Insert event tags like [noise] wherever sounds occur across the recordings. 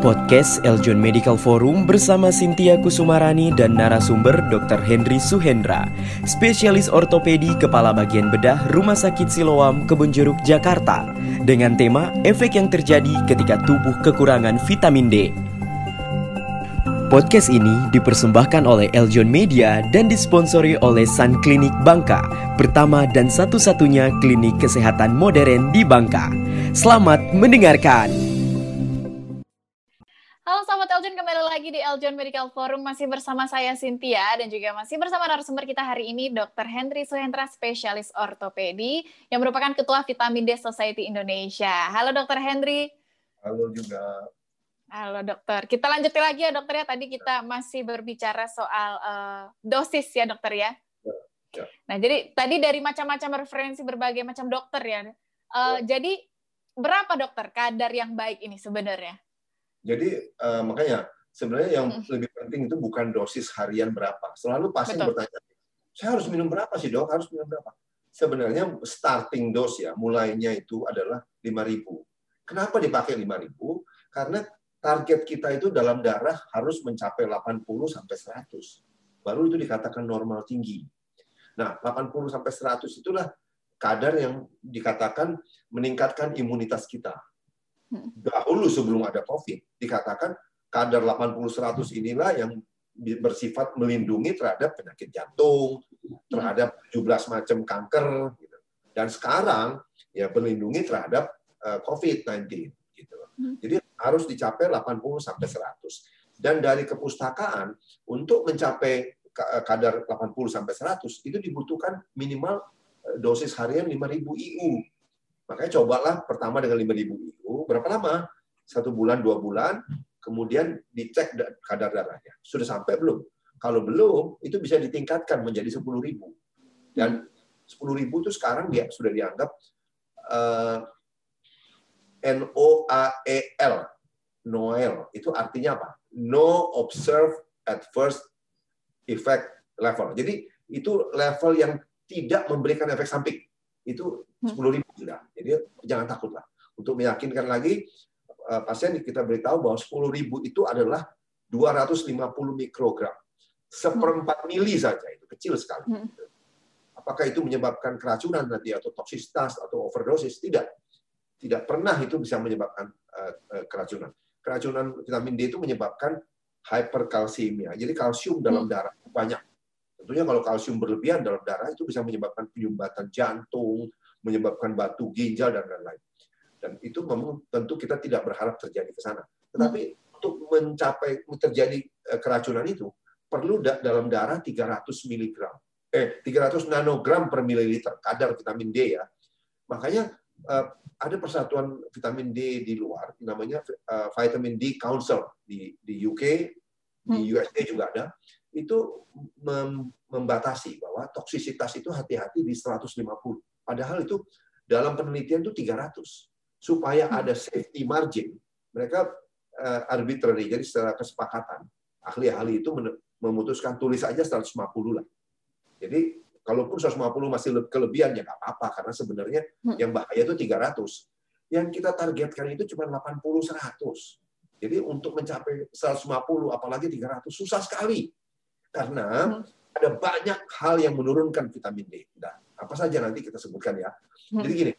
Podcast Eljon Medical Forum bersama Sintia Kusumarani dan narasumber Dr. Henry Suhendra, spesialis ortopedi kepala bagian bedah Rumah Sakit Siloam Kebun Jeruk Jakarta, dengan tema efek yang terjadi ketika tubuh kekurangan vitamin D. Podcast ini dipersembahkan oleh Eljon Media dan disponsori oleh Sun Clinic Bangka, pertama dan satu-satunya klinik kesehatan modern di Bangka. Selamat mendengarkan. Eljon, kembali lagi di Eljon Medical Forum. Masih bersama saya Cynthia dan juga masih bersama narasumber kita hari ini Dr. Henry Suhendra, spesialis ortopedi yang merupakan Ketua Vitamin D Society Indonesia. Halo Dr. Henry. Halo juga. Halo dokter. Kita lanjutin lagi ya dokter ya. Tadi kita masih berbicara soal uh, dosis ya dokter ya. ya, ya. Nah jadi tadi dari macam-macam referensi berbagai macam dokter ya. Uh, ya. Jadi berapa dokter kadar yang baik ini sebenarnya? Jadi uh, makanya sebenarnya yang hmm. lebih penting itu bukan dosis harian berapa. Selalu pasien Betul. bertanya, saya harus minum berapa sih dok? Harus minum berapa? Sebenarnya starting dose ya, mulainya itu adalah 5.000. Kenapa dipakai 5.000? Karena target kita itu dalam darah harus mencapai 80 sampai 100. Baru itu dikatakan normal tinggi. Nah, 80 sampai 100 itulah kadar yang dikatakan meningkatkan imunitas kita. Hmm. dahulu sebelum ada COVID dikatakan kadar 80-100 inilah yang bersifat melindungi terhadap penyakit jantung, terhadap 17 macam kanker, gitu. dan sekarang ya melindungi terhadap uh, COVID-19. Gitu. Hmm. Jadi harus dicapai 80 sampai 100. Dan dari kepustakaan untuk mencapai kadar 80 sampai 100 itu dibutuhkan minimal eh, dosis harian 5000 IU. Makanya cobalah pertama dengan 5000 IU, berapa lama? Satu bulan, dua bulan, kemudian dicek kadar darahnya. Sudah sampai belum? Kalau belum, itu bisa ditingkatkan menjadi 10.000. Dan 10.000 itu sekarang dia sudah dianggap uh, eh, NOAEL, Noel. Itu artinya apa? No observe at first effect level. Jadi itu level yang tidak memberikan efek samping itu hmm. sepuluh ribu sudah. Jadi jangan takutlah. Untuk meyakinkan lagi eh, pasien kita beritahu bahwa sepuluh ribu itu adalah 250 mikrogram. Seperempat hmm. mili saja itu kecil sekali. Hmm. Apakah itu menyebabkan keracunan nanti atau toksisitas atau overdosis? Tidak. Tidak pernah itu bisa menyebabkan uh, keracunan. Keracunan vitamin D itu menyebabkan hyperkalsiemia. Jadi kalsium dalam darah banyak Tentunya kalau kalsium berlebihan dalam darah itu bisa menyebabkan penyumbatan jantung, menyebabkan batu ginjal dan lain-lain. Dan itu memang tentu kita tidak berharap terjadi ke sana. Tetapi hmm. untuk mencapai terjadi eh, keracunan itu perlu dalam darah 300 mg. Eh 300 nanogram per mililiter kadar vitamin D ya. Makanya eh, ada persatuan vitamin D di luar namanya eh, Vitamin D Council di di UK, di hmm. USA juga ada itu membatasi bahwa toksisitas itu hati-hati di 150. Padahal itu dalam penelitian itu 300. Supaya ada safety margin, mereka uh, arbitrary, jadi secara kesepakatan, ahli-ahli itu memutuskan tulis aja 150 lah. Jadi kalaupun 150 masih kelebihan ya nggak apa-apa karena sebenarnya hmm. yang bahaya itu 300. Yang kita targetkan itu cuma 80 100. Jadi untuk mencapai 150 apalagi 300 susah sekali. Karena hmm. ada banyak hal yang menurunkan vitamin D. Nah, apa saja nanti kita sebutkan ya. Hmm. Jadi gini,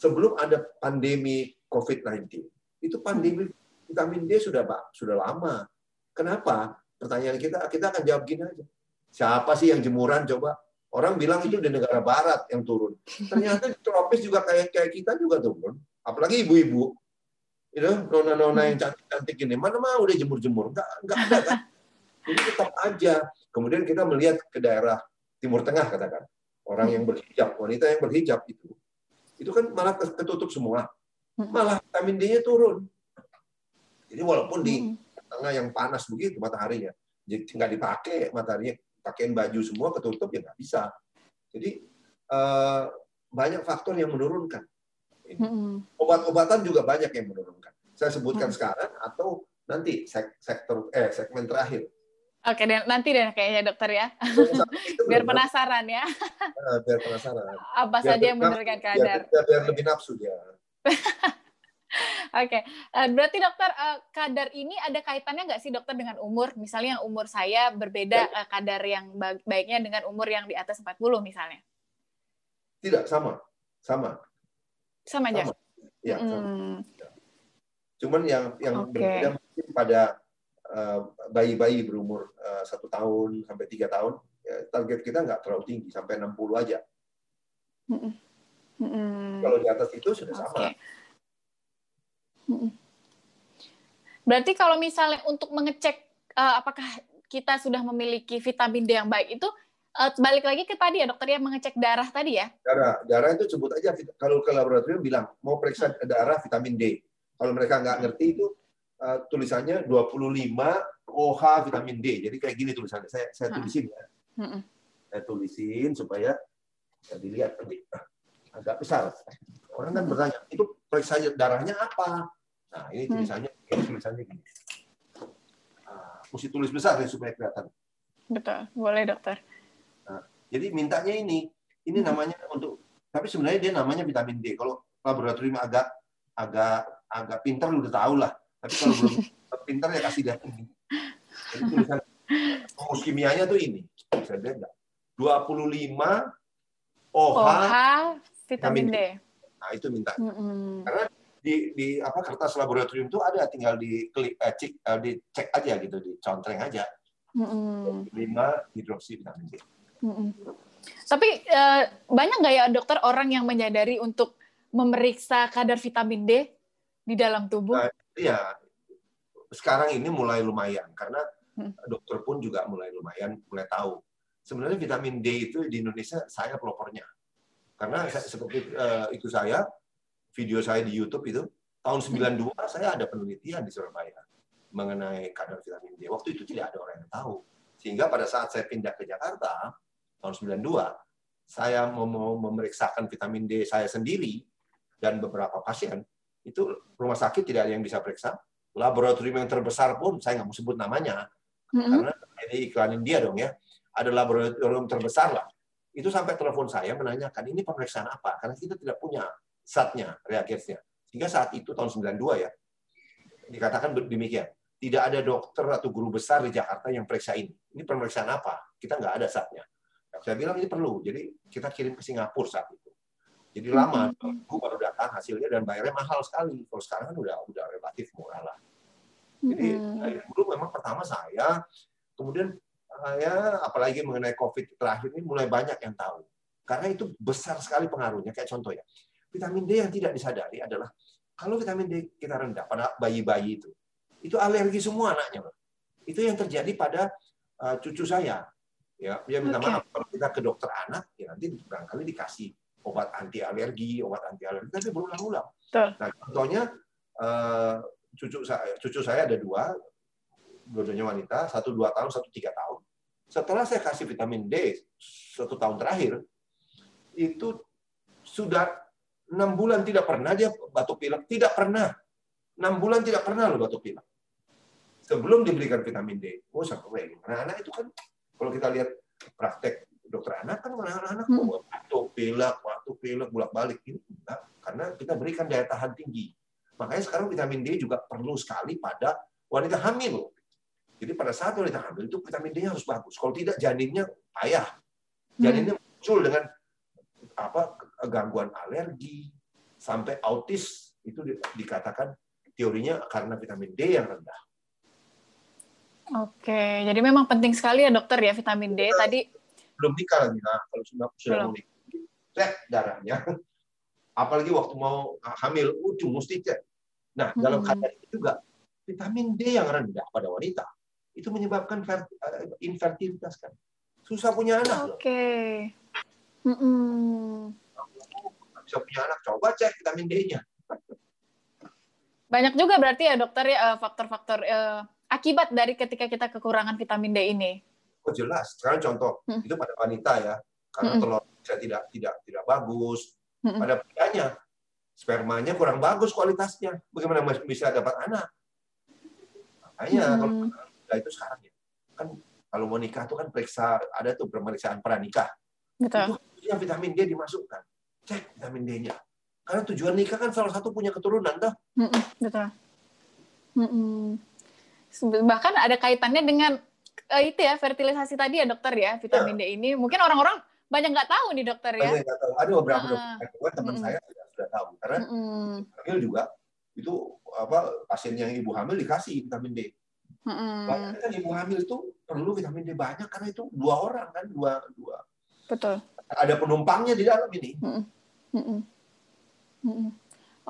sebelum ada pandemi COVID-19, itu pandemi vitamin D sudah sudah lama. Kenapa? Pertanyaan kita, kita akan jawab gini aja. Siapa sih yang jemuran coba? Orang bilang itu di negara barat yang turun. Ternyata di tropis juga kayak kayak kita juga turun. Apalagi ibu-ibu. Know, nona-nona yang cantik-cantik ini. Mana mah udah jemur-jemur. Enggak, enggak ada kan? Jadi tetap aja. Kemudian kita melihat ke daerah Timur Tengah katakan orang yang berhijab, wanita yang berhijab itu, itu kan malah ketutup semua, malah vitamin D-nya turun. Jadi walaupun di tengah yang panas begitu mataharinya, jadi nggak dipakai mataharinya, pakaiin baju semua ketutup ya nggak bisa. Jadi uh, banyak faktor yang menurunkan. Obat-obatan juga banyak yang menurunkan. Saya sebutkan sekarang atau nanti sektor eh segmen terakhir Oke, dan nanti deh kayaknya dokter ya. biar penasaran ya. Biar penasaran. Apa biar saja yang menurunkan kadar. Biar, biar, biar lebih nafsu dia. Oke, okay. uh, berarti dokter uh, kadar ini ada kaitannya nggak sih dokter dengan umur? Misalnya yang umur saya berbeda uh, kadar yang baiknya dengan umur yang di atas 40 misalnya? Tidak, sama. Sama. Sama aja? Sama. Ya, hmm. sama. Cuman yang yang okay. berbeda mungkin pada bayi-bayi uh, berumur satu uh, tahun sampai tiga tahun, ya, target kita nggak terlalu tinggi, sampai 60 aja. Hmm. Kalau di atas itu sudah okay. sama. Berarti kalau misalnya untuk mengecek uh, apakah kita sudah memiliki vitamin D yang baik itu uh, balik lagi ke tadi ya dokter ya mengecek darah tadi ya. Darah, darah itu sebut aja kalau ke laboratorium bilang mau periksa darah vitamin D. Kalau mereka nggak ngerti itu uh, tulisannya 25 OH vitamin D. Jadi kayak gini tulisannya. Saya saya tulisin ya. Hmm. Saya tulisin supaya ya, dilihat nanti agak besar. Orang kan bertanya, itu periksa darahnya apa? Nah, ini hmm. tulisannya, hmm. ini tulisannya gini. Nah, mesti tulis besar ya supaya kelihatan. Betul, boleh dokter. Nah, jadi mintanya ini, ini hmm. namanya untuk, tapi sebenarnya dia namanya vitamin D. Kalau laboratorium agak agak agak pintar udah tahu lah. Tapi kalau belum [laughs] pintar ya kasih lihat ini. Jadi tulisan rumus kimianya tuh ini. Bisa lihat nggak? 25 OH, OH vitamin D. Nah itu minta. Mm -hmm. Karena di di apa kertas laboratorium itu ada tinggal di klik eh, cek eh, dicek aja gitu dicontreng aja mm-hmm. lima hidroksi vitamin D. Mm-hmm. Tapi eh, banyak nggak ya dokter orang yang menyadari untuk memeriksa kadar vitamin D di dalam tubuh? Nah, iya, sekarang ini mulai lumayan karena mm. dokter pun juga mulai lumayan mulai tahu. Sebenarnya vitamin D itu di Indonesia saya pelopornya karena seperti uh, itu saya video saya di YouTube itu tahun 92 saya ada penelitian di Surabaya mengenai kadar vitamin D. Waktu itu tidak ada orang yang tahu. Sehingga pada saat saya pindah ke Jakarta tahun 92, saya mau memeriksakan vitamin D saya sendiri dan beberapa pasien itu rumah sakit tidak ada yang bisa periksa. Laboratorium yang terbesar pun saya nggak mau sebut namanya mm-hmm. karena ini iklanin dia dong ya. Ada laboratorium terbesar lah. Itu sampai telepon saya menanyakan ini pemeriksaan apa karena kita tidak punya satnya, reagensnya. Sehingga saat itu tahun 92 ya, dikatakan demikian. Tidak ada dokter atau guru besar di Jakarta yang periksa ini. Ini pemeriksaan apa? Kita nggak ada satnya. Saya bilang ini perlu. Jadi kita kirim ke Singapura saat itu. Jadi lama, aku hmm. baru datang hasilnya dan bayarnya mahal sekali. Kalau sekarang kan udah udah relatif murah lah. Jadi hmm. dulu memang pertama saya, kemudian saya apalagi mengenai COVID terakhir ini mulai banyak yang tahu. Karena itu besar sekali pengaruhnya. Kayak contoh ya, vitamin D yang tidak disadari adalah kalau vitamin D kita rendah pada bayi-bayi itu, itu alergi semua anaknya. Itu yang terjadi pada uh, cucu saya. Ya, dia minta okay. maaf kalau kita ke dokter anak, ya nanti barangkali dikasih obat anti alergi, obat anti alergi, tapi berulang-ulang. Nah, contohnya uh, cucu saya, cucu saya ada dua, dua-duanya wanita, satu dua tahun, satu tiga tahun. Setelah saya kasih vitamin D satu tahun terakhir, itu sudah enam bulan tidak pernah dia batuk pilek, tidak pernah. Enam bulan tidak pernah loh batuk pilek. Sebelum diberikan vitamin D, oh sampai Nah, anak itu kan kalau kita lihat praktek dokter anak kan anak-anak hmm. batuk pilek, batuk pilek bolak-balik ini enggak, karena kita berikan daya tahan tinggi. Makanya sekarang vitamin D juga perlu sekali pada wanita hamil. Jadi pada saat wanita hamil itu vitamin D-nya harus bagus. Kalau tidak janinnya payah. Janinnya muncul dengan apa gangguan alergi sampai autis itu dikatakan teorinya karena vitamin D yang rendah. Oke, jadi memang penting sekali ya dokter ya vitamin D tadi. Belum nikah lagi, nah kalau sudah sudah mau nikah, cek darahnya. [laughs] Apalagi waktu mau hamil, ujung mesti cek. Nah dalam keadaan itu juga vitamin D yang rendah pada wanita itu menyebabkan eh, infertilitas kan. Susah punya anak. Oke. Mm -mm. Bisa punya anak, coba cek vitamin D-nya. Banyak juga berarti ya dokter ya eh, faktor-faktor uh, akibat dari ketika kita kekurangan vitamin D ini. Oh jelas. Sekarang contoh hmm. itu pada wanita ya, karena hmm. telur tidak tidak tidak bagus. Hmm. Pada prianya spermanya kurang bagus kualitasnya. Bagaimana bisa dapat anak? Makanya hmm. kalau itu sekarang ya kan kalau mau nikah tuh kan periksa ada tuh pemeriksaan pranikah. Betul. Itu yang vitamin D dimasukkan. Cek vitamin D-nya. Karena tujuan nikah kan salah satu punya keturunan, dah. betul. Bahkan ada kaitannya dengan uh, itu ya fertilisasi tadi ya dokter ya vitamin ya. D ini. Mungkin orang-orang banyak nggak tahu nih dokter ya. Banyak nggak tahu. Ada beberapa uh, dokter teman mm saya sudah, sudah tahu karena mm hamil juga itu apa pasien yang ibu hamil dikasih vitamin D. Mm Banyak kan ibu hamil itu perlu vitamin D banyak karena itu dua orang kan dua dua. Betul. Ada penumpangnya di dalam ini. Mm -mm. Mm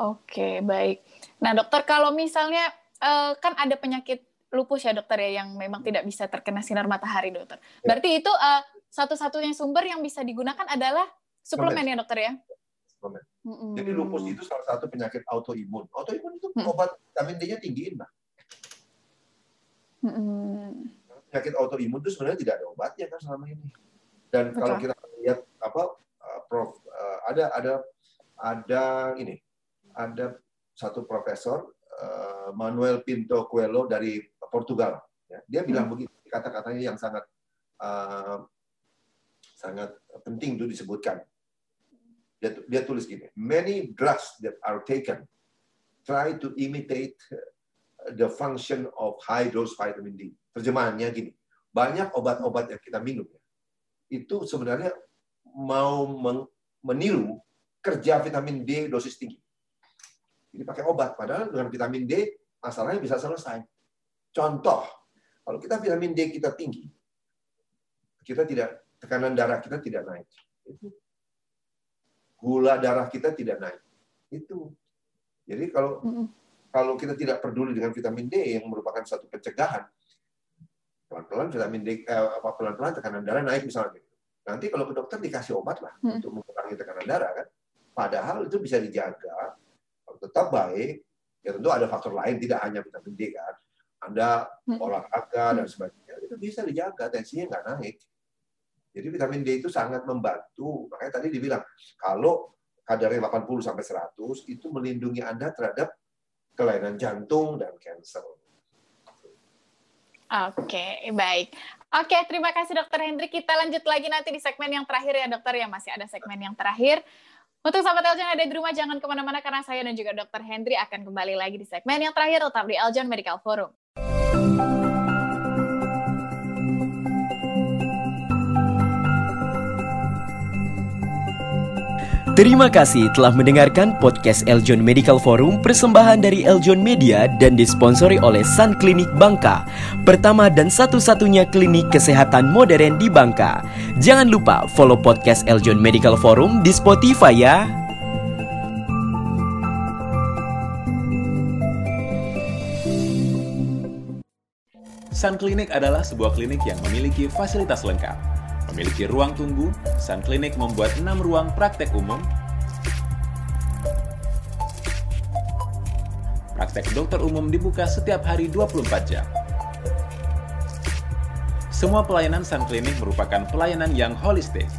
Oke baik. Nah dokter kalau misalnya uh, kan ada penyakit lupus ya dokter ya yang memang tidak bisa terkena sinar matahari dokter. Ya. Berarti itu uh, satu-satunya sumber yang bisa digunakan adalah suplemen ya dokter ya? Suplemen. Mm -hmm. Jadi lupus itu salah satu penyakit autoimun. Autoimun itu mm. obat vitamin D-nya tinggiin lah. Mm -hmm. Penyakit autoimun itu sebenarnya tidak ada obatnya kan selama ini. Dan Betul. kalau kita lihat apa, uh, Prof, uh, ada ada ada ini, ada satu profesor Manuel Pinto Coelho dari Portugal. Ya. Dia bilang hmm. begini, kata-katanya yang sangat uh, sangat penting itu disebutkan. Dia, dia tulis gini, many drugs that are taken try to imitate the function of high dose vitamin D. Terjemahannya gini, banyak obat-obat yang kita minum ya, itu sebenarnya mau meniru kerja vitamin D dosis tinggi. Jadi pakai obat, padahal dengan vitamin D masalahnya bisa selesai. Contoh, kalau kita vitamin D kita tinggi, kita tidak tekanan darah kita tidak naik. Itu. Gula darah kita tidak naik. Itu. Jadi kalau kalau kita tidak peduli dengan vitamin D yang merupakan satu pencegahan, pelan-pelan vitamin D eh, apa pelan-pelan tekanan darah naik misalnya. Nanti kalau ke dokter dikasih obat lah hmm. untuk mengurangi tekanan darah kan. Padahal itu bisa dijaga, tetap baik. Ya tentu ada faktor lain, tidak hanya vitamin D kan anda hmm. olahraga dan sebagainya, itu bisa dijaga, tensinya nggak naik. Jadi vitamin D itu sangat membantu. Makanya tadi dibilang, kalau kadarnya 80 sampai 100 itu melindungi Anda terhadap kelainan jantung dan kanker. Oke, baik. Oke, terima kasih Dokter Hendrik. Kita lanjut lagi nanti di segmen yang terakhir ya Dokter ya. Masih ada segmen yang terakhir. Untuk sahabat Eljon ada di rumah, jangan ke mana-mana karena saya dan juga Dokter Hendri akan kembali lagi di segmen yang terakhir tetap di Eljon Medical Forum. Terima kasih telah mendengarkan podcast Eljon Medical Forum persembahan dari Eljon Media dan disponsori oleh Sun Clinic Bangka, pertama dan satu-satunya klinik kesehatan modern di Bangka. Jangan lupa follow podcast Eljon Medical Forum di Spotify ya. Sun Clinic adalah sebuah klinik yang memiliki fasilitas lengkap. Memiliki ruang tunggu, Sun Clinic membuat 6 ruang praktek umum, Praktek dokter umum dibuka setiap hari 24 jam. Semua pelayanan Sun Clinic merupakan pelayanan yang holistik.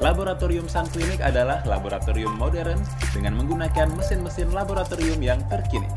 Laboratorium Sun Clinic adalah laboratorium modern dengan menggunakan mesin-mesin laboratorium yang terkini